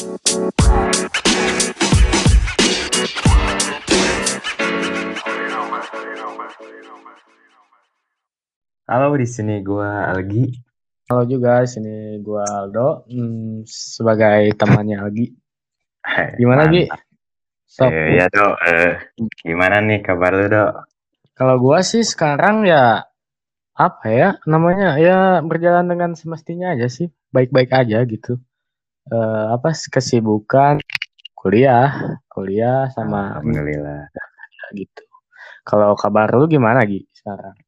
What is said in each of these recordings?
Halo, di sini gua Algi. Halo juga, sini gua Aldo hmm, sebagai temannya Algi. Gimana Gi? Eh, ya dok, eh, gimana nih kabar lu dok? Kalau gua sih sekarang ya apa ya namanya ya berjalan dengan semestinya aja sih, baik-baik aja gitu. Eh, apa kesibukan kuliah, kuliah sama Alhamdulillah. gitu. Kalau kabar lu gimana Gi sekarang?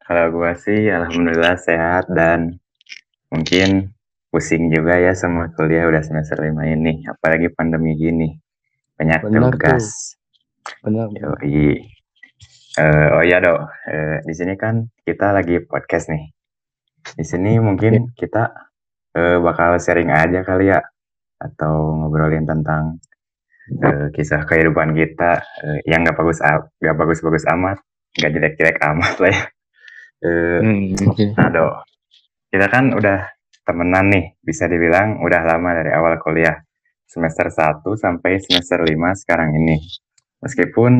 Kalau gua sih alhamdulillah sehat dan mungkin pusing juga ya sama kuliah udah semester lima ini, apalagi pandemi gini. Banyak Bener tugas. Benar. Yoi. Eh, oh iya dok, Eh, di sini kan kita lagi podcast nih. Di sini mungkin kita eh, bakal sharing aja kali ya, atau ngobrolin tentang eh, kisah kehidupan kita eh, yang gak bagus, a- gak bagus-bagus amat, gak jelek-jelek amat lah ya. Eh, Hmm, Dok, kita kan udah temenan nih, bisa dibilang udah lama dari awal kuliah. Semester 1 sampai semester 5 sekarang ini. Meskipun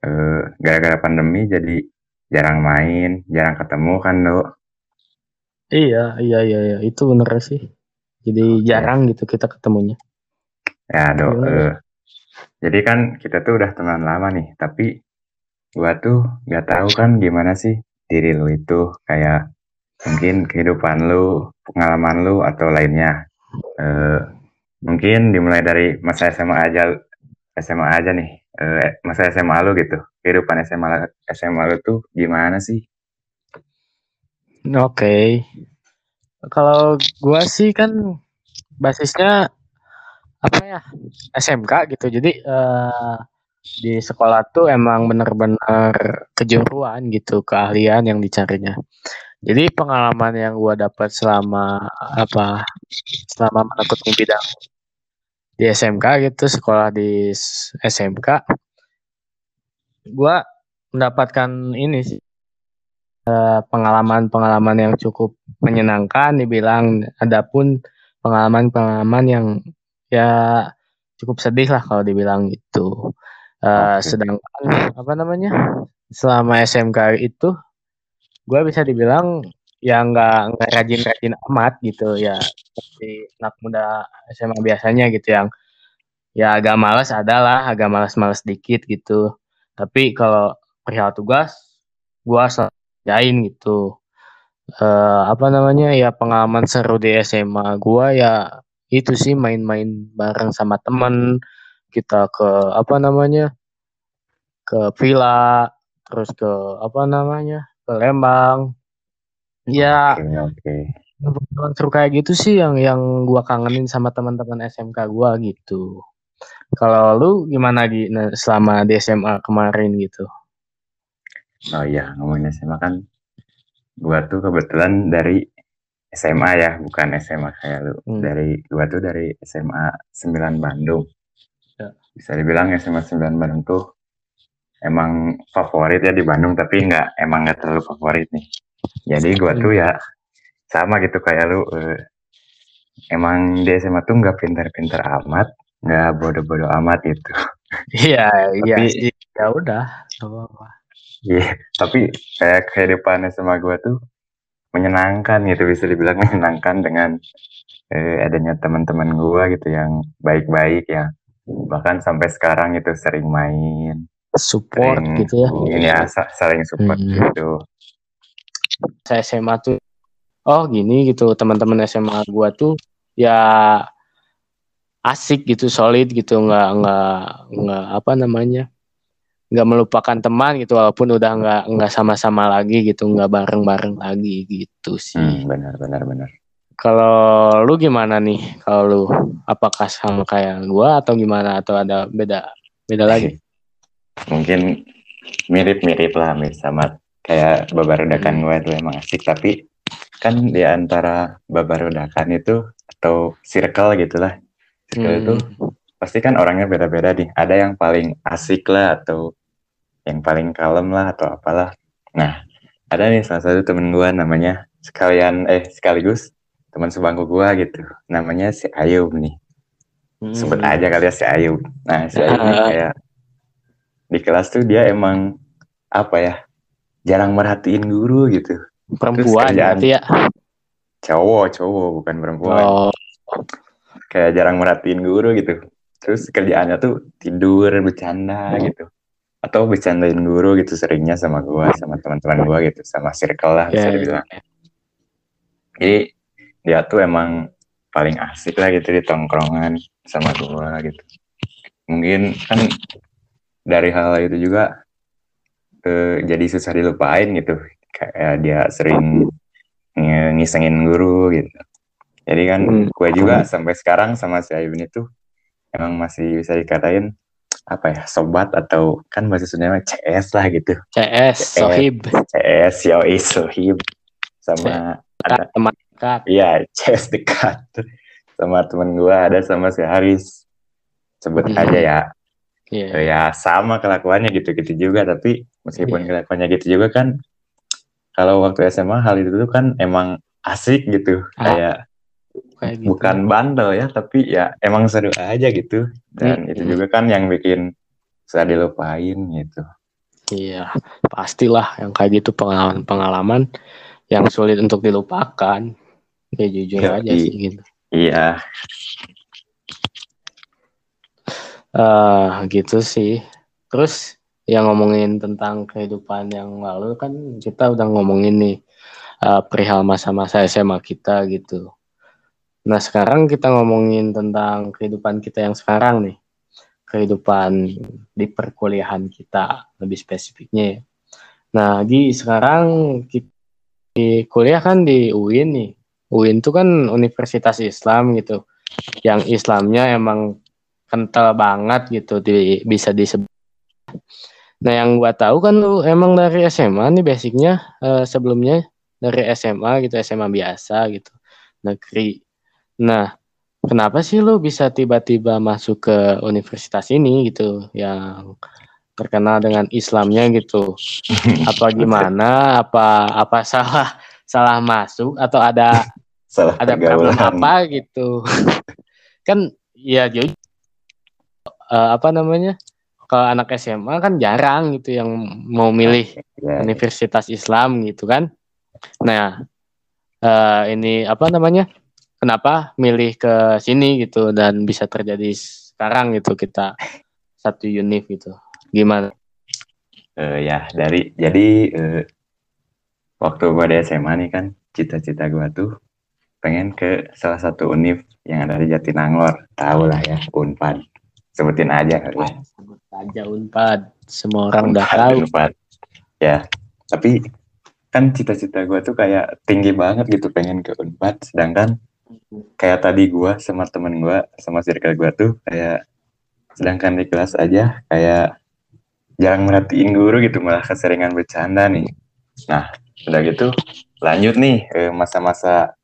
eh, gara-gara pandemi jadi jarang main, jarang ketemu kan, Dok. Iya, iya, iya, iya, itu bener sih. Jadi Oke. jarang gitu kita ketemunya. Ya, Dok. Gimana, eh, jadi kan kita tuh udah temenan lama nih, tapi gua tuh gak tahu kan gimana sih diri lu itu, kayak mungkin kehidupan lu, pengalaman lu, atau lainnya. Eh, mungkin dimulai dari masa SMA aja, SMA aja nih, eh, masa SMA lu gitu, kehidupan SMA SMA lu tuh gimana sih? Oke. Kalau gua sih kan basisnya apa ya SMK gitu. Jadi eh, di sekolah tuh emang bener-bener kejuruan gitu keahlian yang dicarinya. Jadi pengalaman yang gua dapat selama apa selama menekuni bidang di SMK gitu sekolah di SMK gua mendapatkan ini sih pengalaman-pengalaman yang cukup menyenangkan dibilang adapun pengalaman-pengalaman yang ya cukup sedih lah kalau dibilang gitu. Eh, Oke. sedangkan apa namanya selama SMK itu gue bisa dibilang ya nggak nggak rajin-rajin amat gitu ya seperti anak muda SMA biasanya gitu yang ya agak malas adalah agak malas-malas dikit gitu. Tapi kalau perihal tugas gue selalu kerjain gitu. Eh, apa namanya ya pengalaman seru di SMA gua ya itu sih main-main bareng sama temen kita ke apa namanya ke villa terus ke apa namanya ke Lembang ya Oke, oke. pengalaman seru kayak gitu sih yang yang gua kangenin sama teman-teman SMK gua gitu kalau lu gimana Gi Nah, selama di SMA kemarin gitu Oh iya, ngomongin SMA kan, gua tuh kebetulan dari SMA ya, bukan SMA kayak lu. Hmm. Dari gua tuh dari SMA 9 Bandung. Ya. Bisa dibilang SMA 9 Bandung tuh emang favorit ya di Bandung, tapi nggak emang nggak terlalu favorit nih. Jadi gua tuh ya sama gitu kayak lu. eh, emang di SMA tuh nggak pintar-pintar amat, nggak bodoh-bodoh amat gitu. iya iya Tapi- ya udah apa-apa. Iya, tapi kayak kehidupan SMA gue tuh menyenangkan gitu, bisa dibilang menyenangkan dengan eh, adanya teman-teman gue gitu yang baik-baik ya. Bahkan sampai sekarang itu sering main, support sering gitu ya ini ya, saling support Hmm. gitu. saya SMA tuh oh gini gitu teman-teman SMA gua tuh ya asik gitu solid gitu nggak nggak nggak apa namanya nggak melupakan teman gitu walaupun udah nggak nggak sama-sama lagi gitu nggak bareng-bareng lagi gitu Hmm, sih benar, benar, benar. kalau lu gimana nih kalau lu apakah sama kayak gua atau gimana atau ada beda beda lagi Mungkin mirip-mirip lah, mirip sama kayak babarudakan Hmm. gue tuh emang asik, tapi kan di antara babarudakan itu atau circle gitu lah, circle itu Hmm. pasti kan orangnya beda-beda nih. Ada yang paling asik lah atau yang paling kalem lah atau apalah. Nah, ada nih salah satu temen gua namanya sekalian eh sekaligus teman sebangku gua gitu. Namanya si Ayub nih. hmm. sebut aja kali ya si Ayu nah si Ayu ini kayak di kelas tuh dia emang apa ya jarang merhatiin guru gitu perempuan berarti ya cowok cowok bukan perempuan oh. kayak jarang merhatiin guru gitu terus kerjaannya tuh tidur bercanda gitu atau bercandain guru gitu seringnya sama gua sama teman-teman gua gitu sama circle lah bisa yeah, dibilang yeah. jadi dia tuh emang paling asik lah gitu di tongkrongan sama gua gitu mungkin kan dari hal itu juga eh, jadi susah dilupain gitu kayak dia sering ngisengin guru gitu jadi kan hmm. gue juga sampai sekarang sama si Ayun itu emang masih bisa dikatain apa ya sobat atau kan bahasa Sunda CS lah gitu. CS, CS sohib. CS yoi sohib. Sama C ada teman dekat. Iya CS dekat. Sama teman gue ada sama si Haris. Sebut hmm. aja ya. Yeah. ya sama kelakuannya gitu-gitu juga tapi meskipun yeah. kelakuannya gitu juga kan kalau waktu SMA hal itu tuh kan emang asik gitu. Ah, kayak kayak gitu. bukan bandel ya tapi ya emang seru aja gitu. Dan hmm, itu juga kan yang bikin saya dilupain gitu. Iya pastilah yang kayak gitu pengalaman-pengalaman yang sulit untuk dilupakan. Ya jujur ya, aja sih gitu. Iya. Uh, gitu sih. Terus yang ngomongin tentang kehidupan yang lalu kan kita udah ngomongin nih uh, perihal masa-masa SMA kita gitu. Nah sekarang kita ngomongin tentang kehidupan kita yang sekarang nih, kehidupan di perkuliahan kita lebih spesifiknya. Ya. Nah di sekarang kita di kuliah kan di UIN nih, UIN itu kan Universitas Islam gitu, yang Islamnya emang kental banget gitu, di, bisa disebut Nah yang gua tahu kan lu emang dari SMA nih basicnya uh, sebelumnya dari SMA gitu SMA biasa gitu negeri. Nah kenapa sih lu bisa tiba-tiba masuk ke universitas ini gitu yang terkenal dengan Islamnya gitu? Apa gimana? Apa apa salah salah masuk atau ada salah ada problem apa gitu? kan ya jadi uh, apa namanya? kalau anak SMA kan jarang gitu yang mau milih yeah. universitas Islam gitu kan. Nah, uh, ini apa namanya? Kenapa milih ke sini gitu dan bisa terjadi sekarang gitu kita satu univ gitu. Gimana? Uh, ya dari jadi uh, waktu gue di SMA nih kan cita-cita gue tuh pengen ke salah satu univ yang ada di Jatinangor, tahu lah ya Unpad. Sebutin aja kali ya aja Unpad. Semua orang udah tahu. Unpad. Ya, tapi kan cita-cita gue tuh kayak tinggi banget gitu pengen ke Unpad, sedangkan kayak tadi gue sama temen gue sama circle gue tuh kayak sedangkan di kelas aja kayak jarang merhatiin guru gitu malah keseringan bercanda nih. Nah, udah gitu lanjut nih eh, masa-masa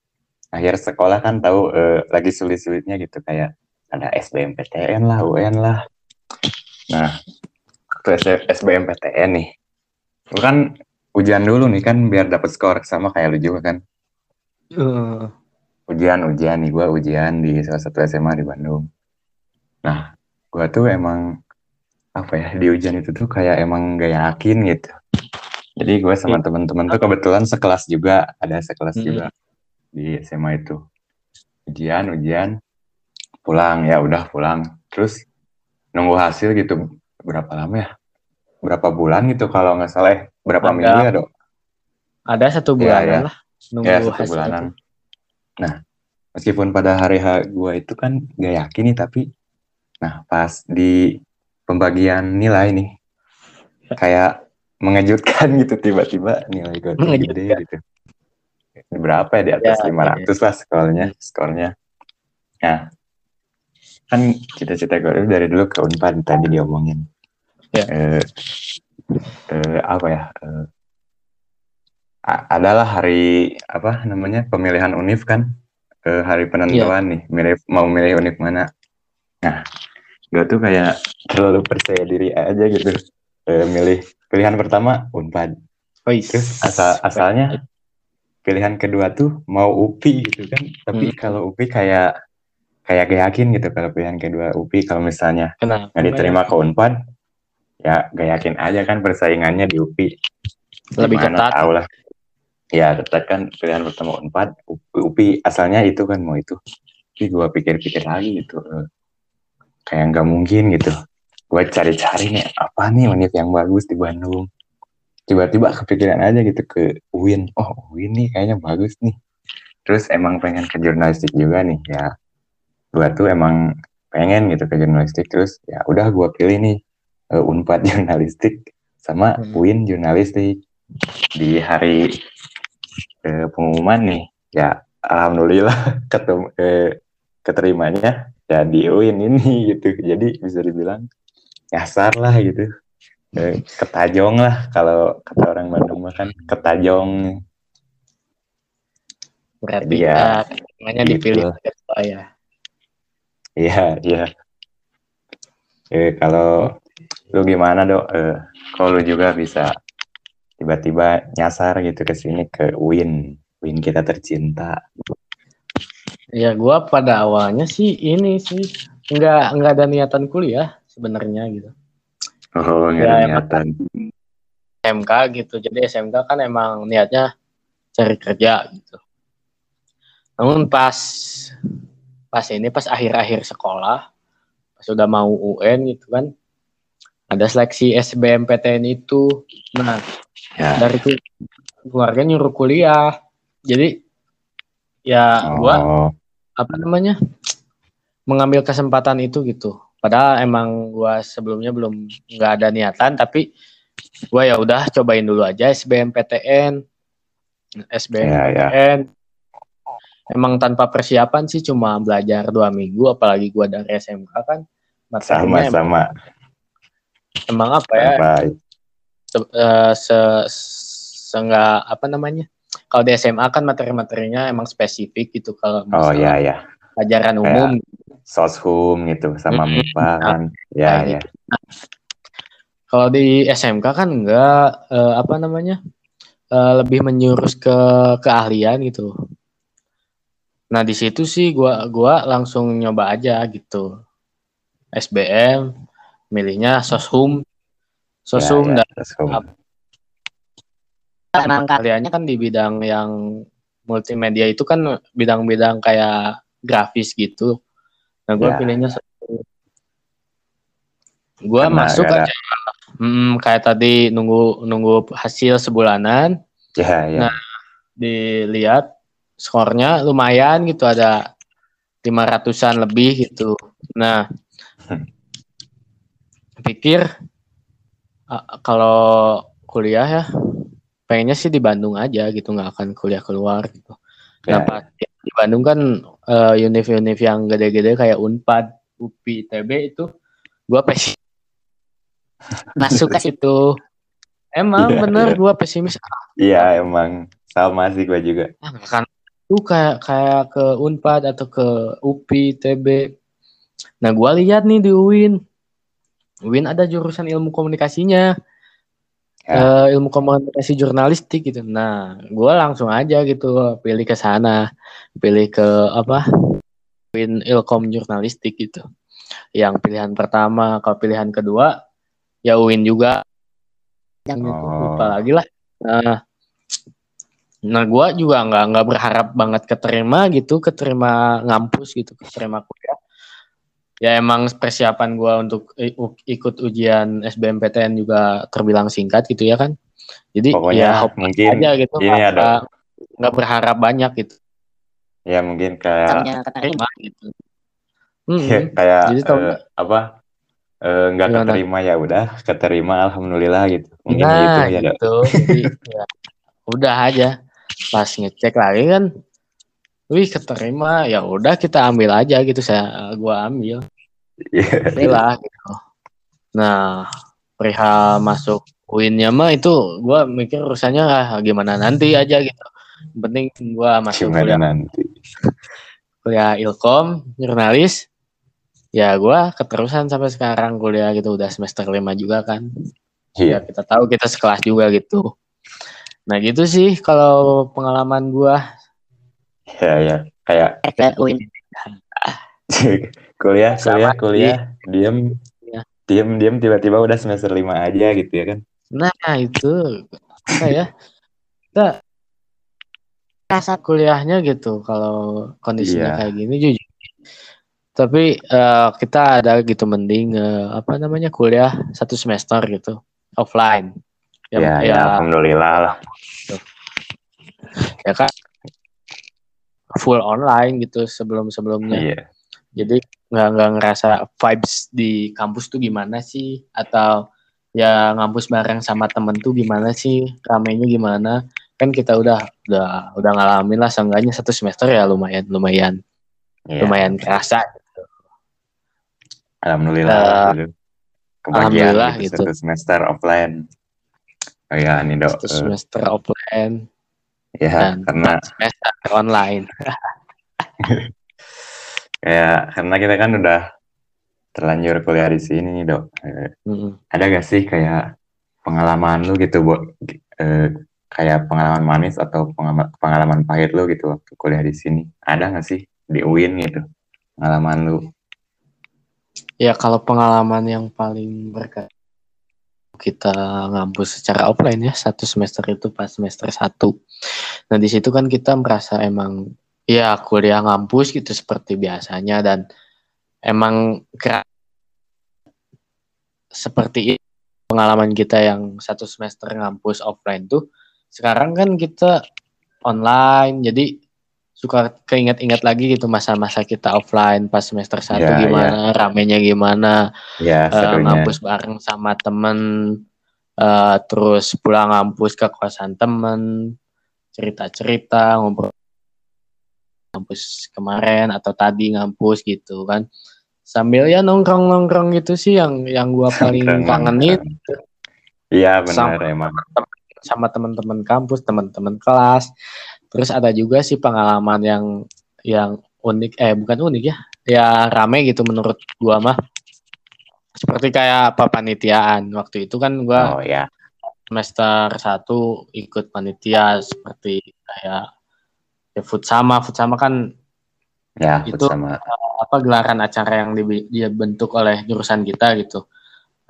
akhir sekolah kan tahu eh, lagi sulit-sulitnya gitu kayak ada SBMPTN lah, UN lah. Nah, waktu SBMPTN nih, lu kan ujian dulu nih kan biar dapet skor sama kayak lu juga kan. Uh. Ujian, ujian nih, gue ujian di salah satu SMA di Bandung. Nah, gue tuh emang apa ya di ujian itu tuh kayak emang gak yakin gitu. Jadi gue sama temen-temen tuh kebetulan sekelas juga, ada sekelas hmm. juga di SMA itu. Ujian, ujian, pulang ya udah pulang. Terus nunggu hasil gitu berapa lama ya berapa bulan gitu kalau nggak salah eh, berapa ada, minggu ya dok ada satu bulan ya, ya. lah nunggu ya, satu bulanan itu. Nah meskipun pada hari H gue itu kan gak yakin nih tapi nah pas di pembagian nilai nih kayak mengejutkan gitu tiba-tiba nilai gue tuh gede gitu berapa ya di atas ya, 500 ya. lah skornya skornya nah kan cita-cita gue dari dulu ke Unpad tadi diomongin. Ya. Eh, eh, apa ya? Eh, adalah hari apa namanya pemilihan univ kan? Eh, hari penentuan ya. nih, milih mau milih univ mana. Nah, gue tuh kayak terlalu percaya diri aja gitu. Eh, milih pilihan pertama Unpad. Oh, Terus asal asalnya pilihan kedua tuh mau UPI gitu kan. Tapi hmm. kalau UPI kayak kayak gak yakin gitu kalau pilihan kedua UPI kalau misalnya nggak diterima ke Unpad ya gak yakin aja kan persaingannya di UPI Lebih Gimana ketat. tahu lah ya kan pilihan pertama Unpad UPI, UPI asalnya itu kan mau itu. Tapi gua pikir-pikir lagi gitu. Kayak nggak mungkin gitu. Gua cari-cari nih apa nih univ yang bagus di Bandung? Tiba-tiba kepikiran aja gitu ke UIN. Oh UIN nih kayaknya bagus nih. Terus emang pengen ke jurnalistik juga nih ya. Gua tuh emang pengen gitu ke jurnalistik. Terus ya udah gua pilih nih eh, Unpad jurnalistik sama Hmm. UIN jurnalistik. Di hari eh, pengumuman nih ya alhamdulillah ketemu eh, keterimanya ya di UIN ini gitu jadi bisa dibilang nyasar lah gitu Eh, ketajong lah kalau kata orang Bandung mah kan ketajong Berarti ya, namanya Gitu. dipilih kedua ya. Iya, iya. Eh, kalau lu gimana dok? Eh, kalau lu juga bisa tiba-tiba nyasar gitu ke sini ke Win, Win kita tercinta. Ya gua pada awalnya sih ini sih nggak nggak ada niatan kuliah sebenarnya gitu. Oh, nggak Ya, ada niatan. SMK gitu. Jadi SMK kan emang niatnya cari kerja gitu. Namun pas pas ini pas akhir-akhir sekolah, pas udah mau UN gitu kan, ada seleksi SBMPTN itu. Nah, Ya. dari ku- keluarga nyuruh kuliah. Jadi ya gua Oh, apa namanya? mengambil kesempatan itu gitu. Padahal emang gua sebelumnya belum nggak ada niatan tapi gua ya udah cobain dulu aja SBMPTN. SBMPTN. ya, ya. Emang tanpa persiapan sih cuma belajar dua minggu apalagi gua dari SMK kan Sama-sama. Emang apa ya se, eh, se, seenggak apa namanya kalau di SMA kan materi-materinya emang spesifik gitu kalau Oh, ya, ya. pelajaran umum Soshum gitu sama Mm-mm. MIPA kan. Ya, Nah, ya. gitu. Kalau di SMK kan enggak eh, apa namanya eh, lebih menjurus ke keahlian gitu. Nah di situ sih gua gua langsung nyoba aja gitu. SBM, milihnya soshum, soshum Ya, ya, dan Soshum. Apa? emang keahliannya kan di bidang yang multimedia itu kan bidang-bidang kayak grafis gitu. Nah gua Ya. pilihnya soshum. Gua Karena masuk aja Hmm, kayak tadi nunggu nunggu hasil sebulanan, Ya, ya. Nah. dilihat skornya lumayan gitu ada 500-an lebih gitu. Nah, pikir ah, kalau kuliah ya pengennya sih di Bandung aja gitu nggak akan kuliah keluar gitu. Ya, Nah, pas di Bandung kan eh, univ-univ yang gede-gede kayak Unpad, UPI, ITB itu gua pesimis masuk ke situ. Emang Iya, bener iya. gua pesimis Iya, emang sama sih gua juga. akan tuh kayak kayak ke Unpad atau ke UPI, ITB. Nah, gua lihat nih di UIN. UIN ada jurusan ilmu komunikasinya. Ya. Eh, ilmu komunikasi jurnalistik gitu. Nah, gua langsung aja gitu pilih ke sana. Pilih ke apa? UIN Ilkom jurnalistik gitu. Yang pilihan pertama, kalau pilihan kedua ya UIN juga. Yang gitu, Oh. lupa lagi lah. Nah, nah gua juga nggak nggak berharap banget keterima gitu, keterima ngampus gitu, keterima. Ya emang persiapan gua untuk ikut ujian SBMPTN juga terbilang singkat gitu ya kan. Jadi Pokoknya ya hope mungkin aja gitu, ini nggak- ada nggak nggak berharap banyak gitu. ya mungkin kayak Taunya keterima gitu. Hmm, ya, kayak Jadi tau- eh, apa eh, nggak Gimana? keterima ya udah keterima alhamdulillah gitu mungkin Nah, gitu ya gitu. Jadi, ya, udah aja. Pas ngecek lagi kan, wih keterima, ya udah kita ambil aja gitu. Saya gua ambil, Iya. lah gitu. Nah, perihal masuk UIN-nya mah itu gua mikir urusannya ah, gimana nanti aja gitu. Yang penting gua masuk gimana kuliah, nanti kuliah Ilkom, jurnalis. Ya gua keterusan sampai sekarang kuliah gitu udah semester 5 juga kan. iya ya kita tahu kita sekelas juga gitu. Nah gitu sih kalau pengalaman gua ya ya. Kayak kuliah kuliah Sama kuliah. diem. Iya. diem diem tiba-tiba udah semester lima aja gitu ya kan? Nah, itu. Apa ya? Kita rasa kuliahnya gitu kalau kondisinya Iya. kayak gini jujur. Tapi eh, kita ada gitu mending eh, apa namanya kuliah satu semester gitu offline. ya, ya, alhamdulillah lah. Ya kan full online gitu sebelum sebelumnya. iya Jadi nggak nggak ngerasa vibes di kampus tuh gimana sih? Atau ya ngampus bareng sama temen tuh gimana sih? Ramenya gimana? Kan kita udah udah udah ngalamin lah seenggaknya satu semester ya lumayan lumayan iya. lumayan kerasa. alhamdulillah gitu. kebagian alhamdulillah gitu, gitu. satu semester offline oh ya nih dok Satu eh, semester offline ya dan karena semester online. ya karena kita kan udah terlanjur kuliah di sini dok Mm-mm. ada gak sih kayak pengalaman lu gitu buat eh, kayak pengalaman manis atau pengalaman, pengalaman pahit lu gitu waktu kuliah di sini ada gak sih di UIN gitu pengalaman lu Ya kalau pengalaman yang paling berkesan kita ngampus secara offline ya satu semester itu pas semester satu. Nah di situ kan kita merasa emang ya kuliah ngampus gitu seperti biasanya dan emang seperti pengalaman kita yang satu semester ngampus offline tuh sekarang kan kita online jadi suka keinget-inget lagi gitu masa-masa kita offline pas semester satu Ya, gimana ramenya gimana ya eh, serunya. ngampus bareng sama temen eh, terus pulang ngampus ke kosan temen cerita-cerita ngobrol ngampus kemarin atau tadi ngampus gitu kan. Sambil ya nongkrong-nongkrong gitu sih yang yang gua paling kangenin. Iya benar Sama- emang. sama teman-teman kampus teman-teman kelas terus ada juga sih pengalaman yang yang unik eh bukan unik ya ya rame gitu menurut gua mah. Seperti kayak apa panitiaan waktu itu kan gua oh ya semester satu ikut panitia seperti kayak ya futsama. Futsama kan ya Itu- sama apa gelaran acara yang dibentuk oleh jurusan kita gitu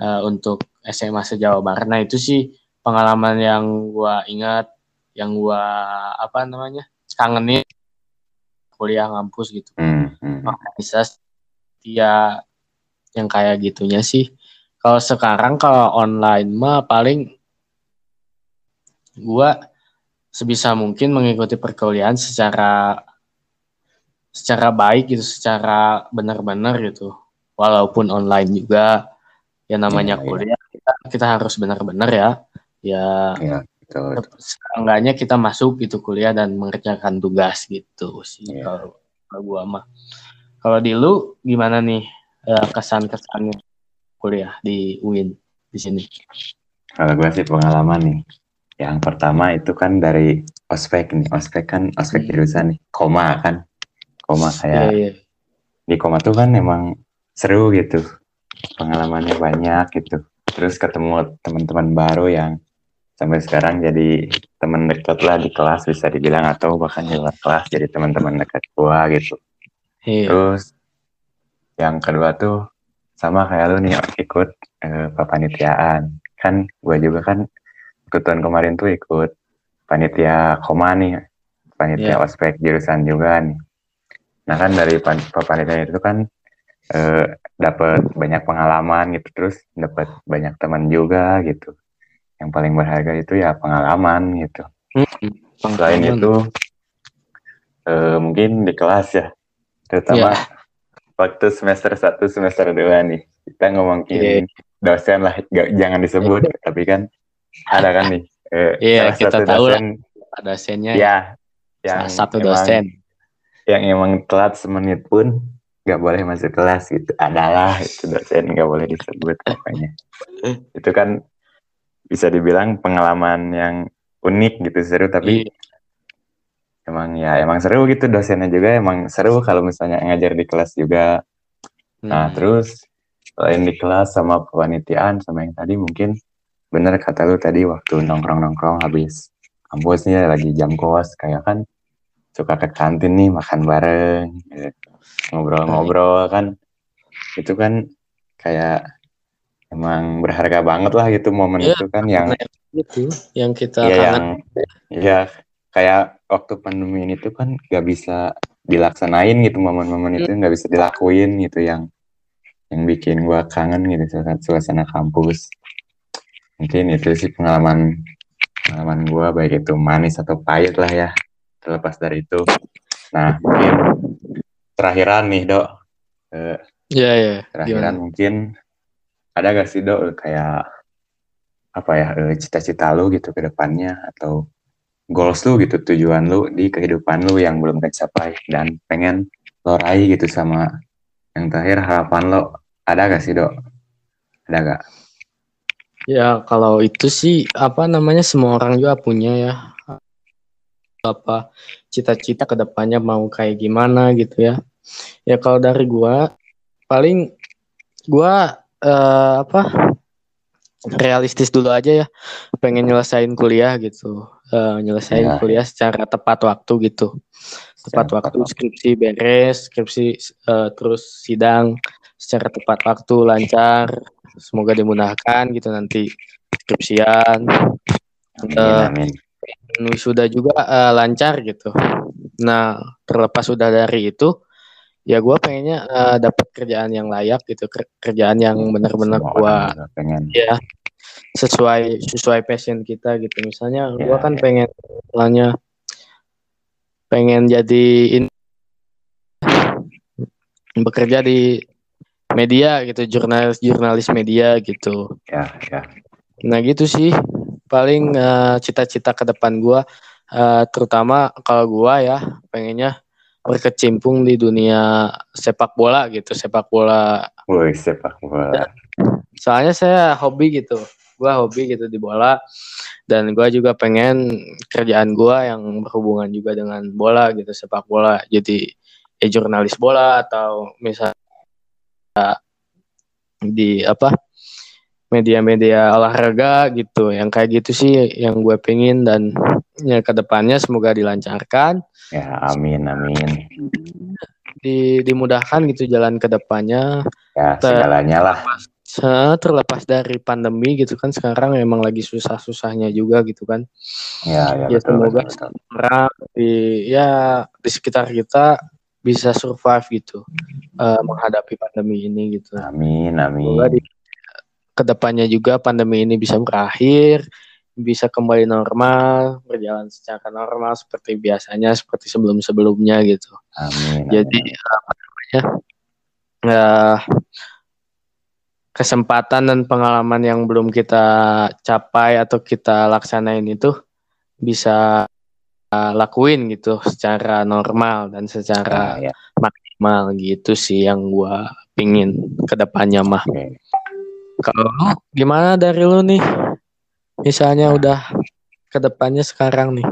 eh, untuk SMA se-Jawa Barat. Nah itu sih pengalaman yang gua ingat, yang gua apa namanya kangenin kuliah ngampus gitu. Hmm, hmm. Bisa dia yang kayak gitunya sih. Kalau sekarang kalau online mah paling gua sebisa mungkin mengikuti perkuliahan secara secara baik gitu, secara benar-benar gitu. Walaupun online juga ya namanya Iya, iya. kuliah kita kita harus benar-benar ya. Ya ya betul seenggaknya kita masuk gitu kuliah dan mengerjakan tugas gitu sih Iya. kalau kalau gua mah. Kalau di lu gimana nih eh, kesan-kesannya kuliah di UIN di sini? Kalau gue sih pengalaman nih. Yang pertama itu kan dari ospek nih. Ospek kan ospek Hmm. jurusan nih. Koma kan. Koma Iya, kayak iya. di koma tuh kan emang seru gitu. Pengalamannya banyak gitu. Terus ketemu teman-teman baru yang sampai sekarang jadi teman dekat lah di kelas bisa dibilang atau bahkan di luar kelas jadi teman-teman dekat gua gitu. Iya. Terus yang kedua tuh sama kayak lu nih ikut eh, kepanitiaan. Kan gue juga kan tahun kemarin tuh ikut panitia koma nih. Panitia Iya. ospek jurusan juga nih. Nah kan dari pan kepanitiaan itu kan eh, dapat banyak pengalaman gitu terus dapat banyak teman juga gitu. Yang paling berharga itu ya pengalaman gitu. Selain Pengalaman. itu eh, mungkin di kelas ya, terutama Iya. waktu semester 1 semester 2 nih kita ngomongin Iya. dosen lah, gak- jangan disebut, tapi kan ada kan nih eh, Iya, salah kita satu tahu lah. dosen dosennya ya yang satu emang- dosen. yang emang telat semenit pun nggak boleh masuk kelas gitu adalah itu dosen nggak boleh disebut pokoknya itu kan bisa dibilang pengalaman yang unik gitu seru tapi Iya. emang ya emang seru gitu dosennya juga emang seru kalau misalnya ngajar di kelas juga nah Hmm. terus selain di kelas sama kepanitiaan sama yang tadi mungkin bener kata lu tadi waktu nongkrong nongkrong habis kampusnya lagi jam kos kayak kan suka ke kantin nih makan bareng gitu. ngobrol-ngobrol kan itu kan kayak emang berharga banget lah gitu momen Iya, itu kan yang gitu yang kita ya kangen yang ya kayak waktu pandemi ini tuh kan gak bisa dilaksanain gitu momen-momen itu nggak bisa dilakuin gitu yang yang bikin gua kangen gitu suasana, suasana kampus mungkin itu sih pengalaman pengalaman gua baik itu manis atau pahit lah ya terlepas dari itu nah mungkin terakhiran nih dok Eh, Iya, iya. terakhiran Gimana? mungkin ada gak sih dok kayak apa ya eh, cita-cita lu gitu ke depannya atau goals lu gitu tujuan lu di kehidupan lu yang belum tercapai dan pengen lo raih gitu sama yang terakhir harapan lo ada gak sih dok? Ada gak Ya, kalau itu sih apa namanya semua orang juga punya ya. Apa cita-cita ke depannya mau kayak gimana gitu ya. Ya kalau dari gua paling gua eh, apa realistis dulu aja ya. Pengen nyelesain kuliah gitu. Eh, nyelesain Ya. kuliah secara tepat waktu gitu. Tepat Secara waktu tepat skripsi beres, skripsi eh, terus sidang secara tepat waktu lancar. Semoga dimudahkan gitu nanti skripsian amin Eh, amin wisuda juga eh, lancar gitu. Nah, terlepas sudah dari itu, ya gue pengennya eh, dapat kerjaan yang layak gitu, ker- kerjaan yang benar-benar Semua gue pengen ya sesuai sesuai passion kita gitu. Misalnya Ya, gue kan ya. pengen misalnya pengen jadi in- bekerja di media gitu, jurnalis jurnalis media gitu. ya ya Nah gitu sih paling eh, cita-cita ke depan gua eh, terutama kalau gua ya pengennya berkecimpung di dunia sepak bola gitu sepak bola. Woi sepak bola. Soalnya saya hobi gitu gua hobi gitu di bola dan gua juga pengen kerjaan gua yang berhubungan juga dengan bola gitu sepak bola. Jadi ya jurnalis bola atau misalnya di apa media-media olahraga gitu. Yang kayak gitu sih yang gue pengen dan ya ke depannya semoga dilancarkan. Ya amin amin. Di, dimudahkan gitu jalan ke depannya ya segalanya lah. Se- terlepas dari pandemi gitu kan sekarang emang lagi susah-susahnya juga gitu kan. Ya ya Ya, betul semoga betul, betul. orang di ya di sekitar kita bisa survive gitu eh, menghadapi pandemi ini gitu. Amin Semoga amin di ke depannya juga pandemi ini bisa berakhir, bisa kembali normal, berjalan secara normal seperti biasanya, seperti sebelum-sebelumnya gitu. amin Jadi amin. apa namanya? eh, kesempatan dan pengalaman yang belum kita capai atau kita laksanain itu bisa eh, lakuin gitu secara normal dan secara ya, ya. maksimal gitu sih yang gua pingin ke depannya mah. Oke. Kalau lu gimana dari lu nih? Misalnya udah ke depannya sekarang nih.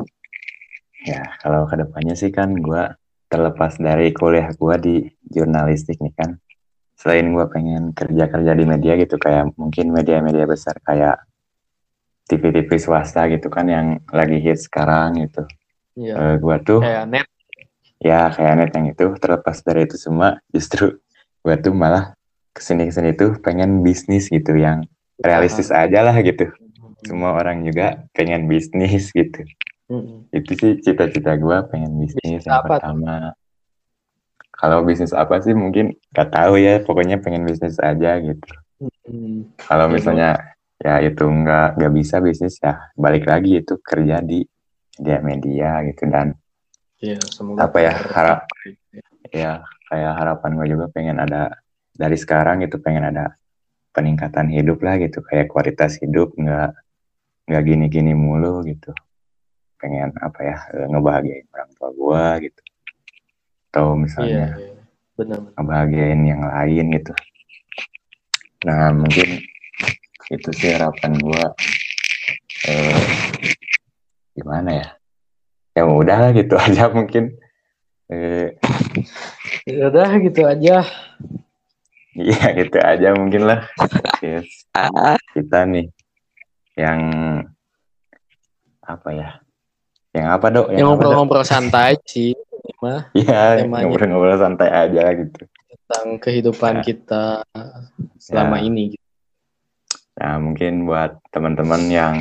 Ya, kalau ke depannya sih kan gue terlepas dari kuliah gue di jurnalistik nih kan. Selain gue pengen kerja-kerja di media gitu, kayak mungkin media-media besar kayak TV-TV swasta gitu kan yang lagi hit sekarang gitu. Iya. Eh gue tuh Kayak net. ya kayak net yang itu terlepas dari itu semua, justru gue tuh malah ke sini-kesini tuh pengen bisnis gitu yang realistis aja lah gitu. Semua orang juga pengen bisnis gitu. Mm-mm. itu sih cita-cita gue pengen bisnis Bisnis yang apa tuh? pertama kalau bisnis apa sih mungkin gak tahu ya pokoknya pengen bisnis aja gitu Mm. kalau Ya, misalnya ya itu nggak nggak bisa bisnis ya balik lagi itu kerja di media-media gitu dan semoga apa ya harap tercapai. ya kayak harapan gue juga pengen ada dari sekarang gitu pengen ada peningkatan hidup lah gitu kayak kualitas hidup nggak nggak gini-gini mulu gitu pengen apa ya eh, ngebahagiain orang tua gue gitu atau Iya, misalnya iya. benar. ngebahagiain yang lain gitu nah mungkin itu sih harapan gue eh, gimana ya ya udah gitu aja mungkin eh, Ya udah gitu aja. Iya gitu aja mungkin lah Yes. kita nih yang apa ya yang apa dok Ya yang ngobrol-ngobrol santai sih. mah Iya, ngobrol-ngobrol santai aja gitu. tentang kehidupan Ya. kita selama Ya. ini gitu. Nah, mungkin buat teman-teman yang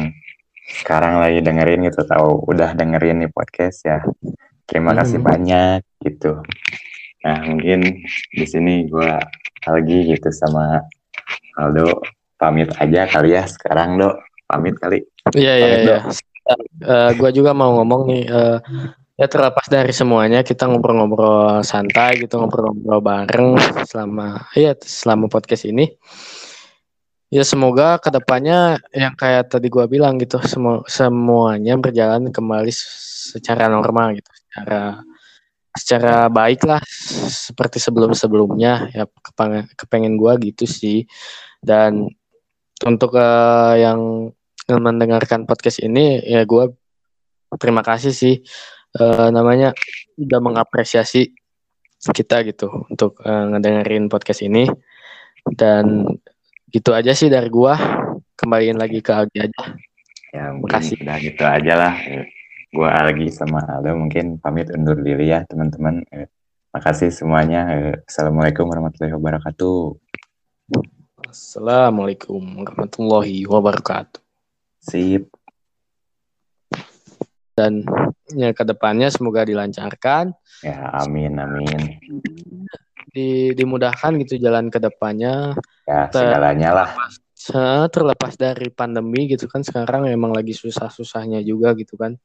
sekarang lagi dengerin gitu, tahu udah dengerin nih podcast ya. Terima kasih Hmm. banyak gitu. Nah, mungkin di sini gua lagi gitu sama Aldo pamit aja kali ya sekarang, Dok. Pamit kali. Iya iya iya. Eh, gua juga mau ngomong nih eh, ya terlepas dari semuanya kita ngobrol-ngobrol santai gitu ngobrol-ngobrol bareng selama ya selama podcast ini. Ya semoga ke depannya yang kayak tadi gua bilang gitu semu- semuanya berjalan kembali secara normal gitu, secara secara baik lah seperti sebelum-sebelumnya ya kepengen, kepengen gua gitu sih. Dan untuk eh, yang mendengarkan podcast ini ya gua terima kasih sih. Eh, namanya udah mengapresiasi kita gitu untuk eh, ngedengerin podcast ini. Dan gitu aja sih dari gua. Kembaliin lagi ke Aldi aja. Ya, mungkin Makasih. udah gitu aja lah. Gua lagi sama Aldo mungkin pamit undur diri ya, teman-teman. Eh, Makasih semuanya. Eh, Assalamualaikum warahmatullahi wabarakatuh. Assalamualaikum warahmatullahi wabarakatuh Sip. dan ya ke depannya semoga dilancarkan Ya, amin, amin. di, dimudahkan gitu jalan ke depannya Ya, segalanya lah. Terlepas dari pandemi gitu kan sekarang emang lagi susah-susahnya juga gitu kan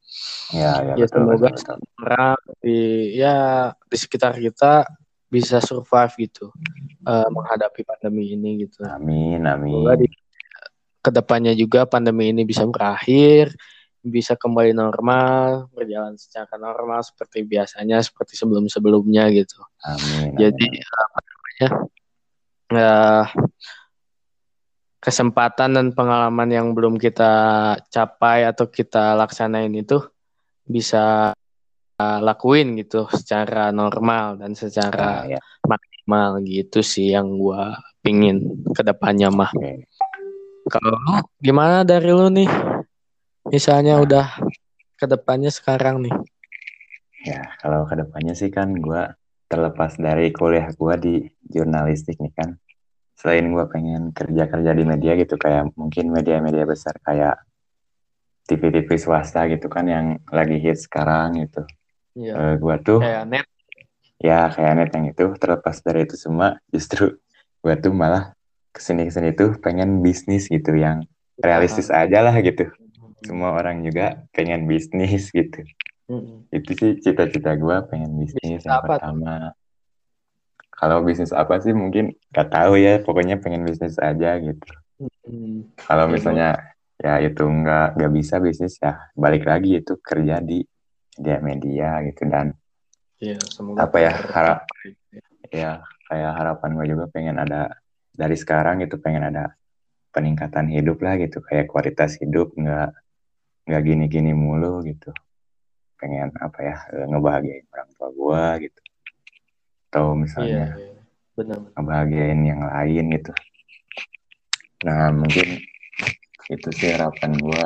Ya, ya, Ya, betul, semoga betul, betul. orang di ya di sekitar kita bisa survive gitu eh, menghadapi pandemi ini gitu Amin, semoga amin. di ke depannya juga pandemi ini bisa berakhir bisa kembali normal berjalan secara normal seperti biasanya seperti sebelum-sebelumnya gitu Amin. jadi amin. apa namanya eh, kesempatan dan pengalaman yang belum kita capai atau kita laksanain itu bisa uh, lakuin gitu secara normal dan Ah, secara ya, maksimal gitu sih yang gua pingin ke depannya mah. oke. Kalau gimana dari lu nih? Misalnya Nah. udah ke depannya sekarang nih. Ya, kalau ke depannya sih kan gua terlepas dari kuliah gua di jurnalistik nih kan. Selain gua pengen kerja-kerja di media gitu kayak mungkin media-media besar kayak TV-TV swasta gitu kan yang lagi hit sekarang gitu. Iya. Eh, gua tuh Kayak net. ya kayak net yang itu terlepas dari itu semua justru gua tuh malah ke sini ke sini tuh pengen bisnis gitu yang realistis aja lah gitu. Semua orang juga pengen bisnis gitu. Mm-mm. itu sih cita-cita gue pengen bisnis Bisnis yang apa tuh? Kalau bisnis apa sih mungkin gak tahu ya pokoknya pengen bisnis aja gitu. Mm. kalau Ya, misalnya ya itu nggak nggak bisa bisnis ya balik lagi itu kerja di media-media gitu. Dan Iya, semoga Apa ya, harap- ya. kayak harapan gue juga pengen ada dari sekarang gitu pengen ada peningkatan hidup lah gitu. Kayak kualitas hidup nggak nggak gini-gini mulu gitu. Pengen apa ya ngebahagiain orang tua gue gitu atau Iya, misalnya iya. benar. ngebahagiain yang lain gitu nah mungkin itu sih harapan gue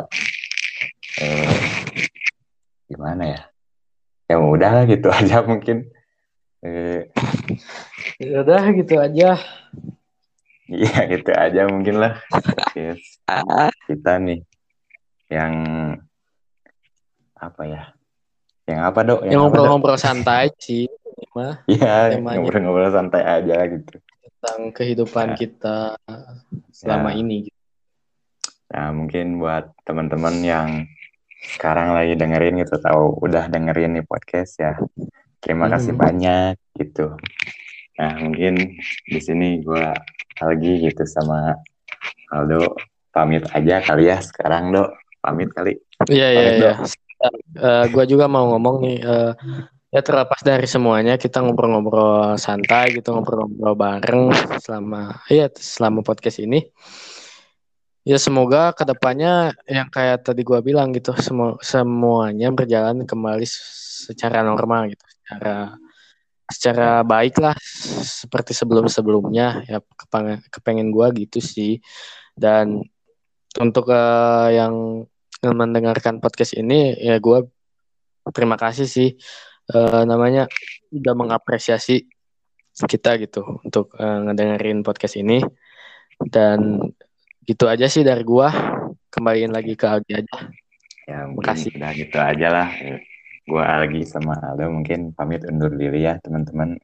eh, gimana ya ya udah gitu aja mungkin eh, Ya udah gitu aja. Iya gitu aja mungkin lah Yes. kita nih yang apa ya yang apa dok Yang ngobrol-ngobrol santai sih mah Iya ngobrol-ngobrol santai aja gitu tentang kehidupan Ya. kita selama Ya. ini gitu. nah mungkin buat teman-teman yang sekarang lagi dengerin gitu tahu udah dengerin nih podcast ya terima Hmm. kasih banyak gitu nah mungkin di sini gua lagi gitu sama Aldo pamit aja kali ya sekarang dok pamit kali Iya iya iya. Eh, gua juga mau ngomong nih eh, ya terlepas dari semuanya kita ngobrol-ngobrol santai gitu ngobrol-ngobrol bareng selama ya selama podcast ini. Ya semoga ke depannya yang kayak tadi gua bilang gitu semu- semuanya berjalan kembali secara normal gitu, secara secara baik lah seperti sebelum-sebelumnya. Ya kepengen, kepengen gua gitu sih. Dan untuk eh, yang mendengarkan podcast ini ya gua terima kasih sih uh, namanya udah mengapresiasi kita gitu untuk uh, ngedengerin podcast ini. Dan gitu aja sih dari gua. Kembaliin lagi ke Aldi aja. Ya makasih. udah gitu aja lah. Gua lagi sama Aldo mungkin pamit undur diri ya teman-teman.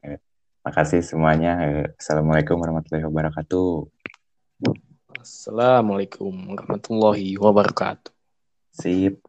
Makasih semuanya. Assalamualaikum warahmatullahi wabarakatuh. Assalamualaikum warahmatullahi wabarakatuh. Sip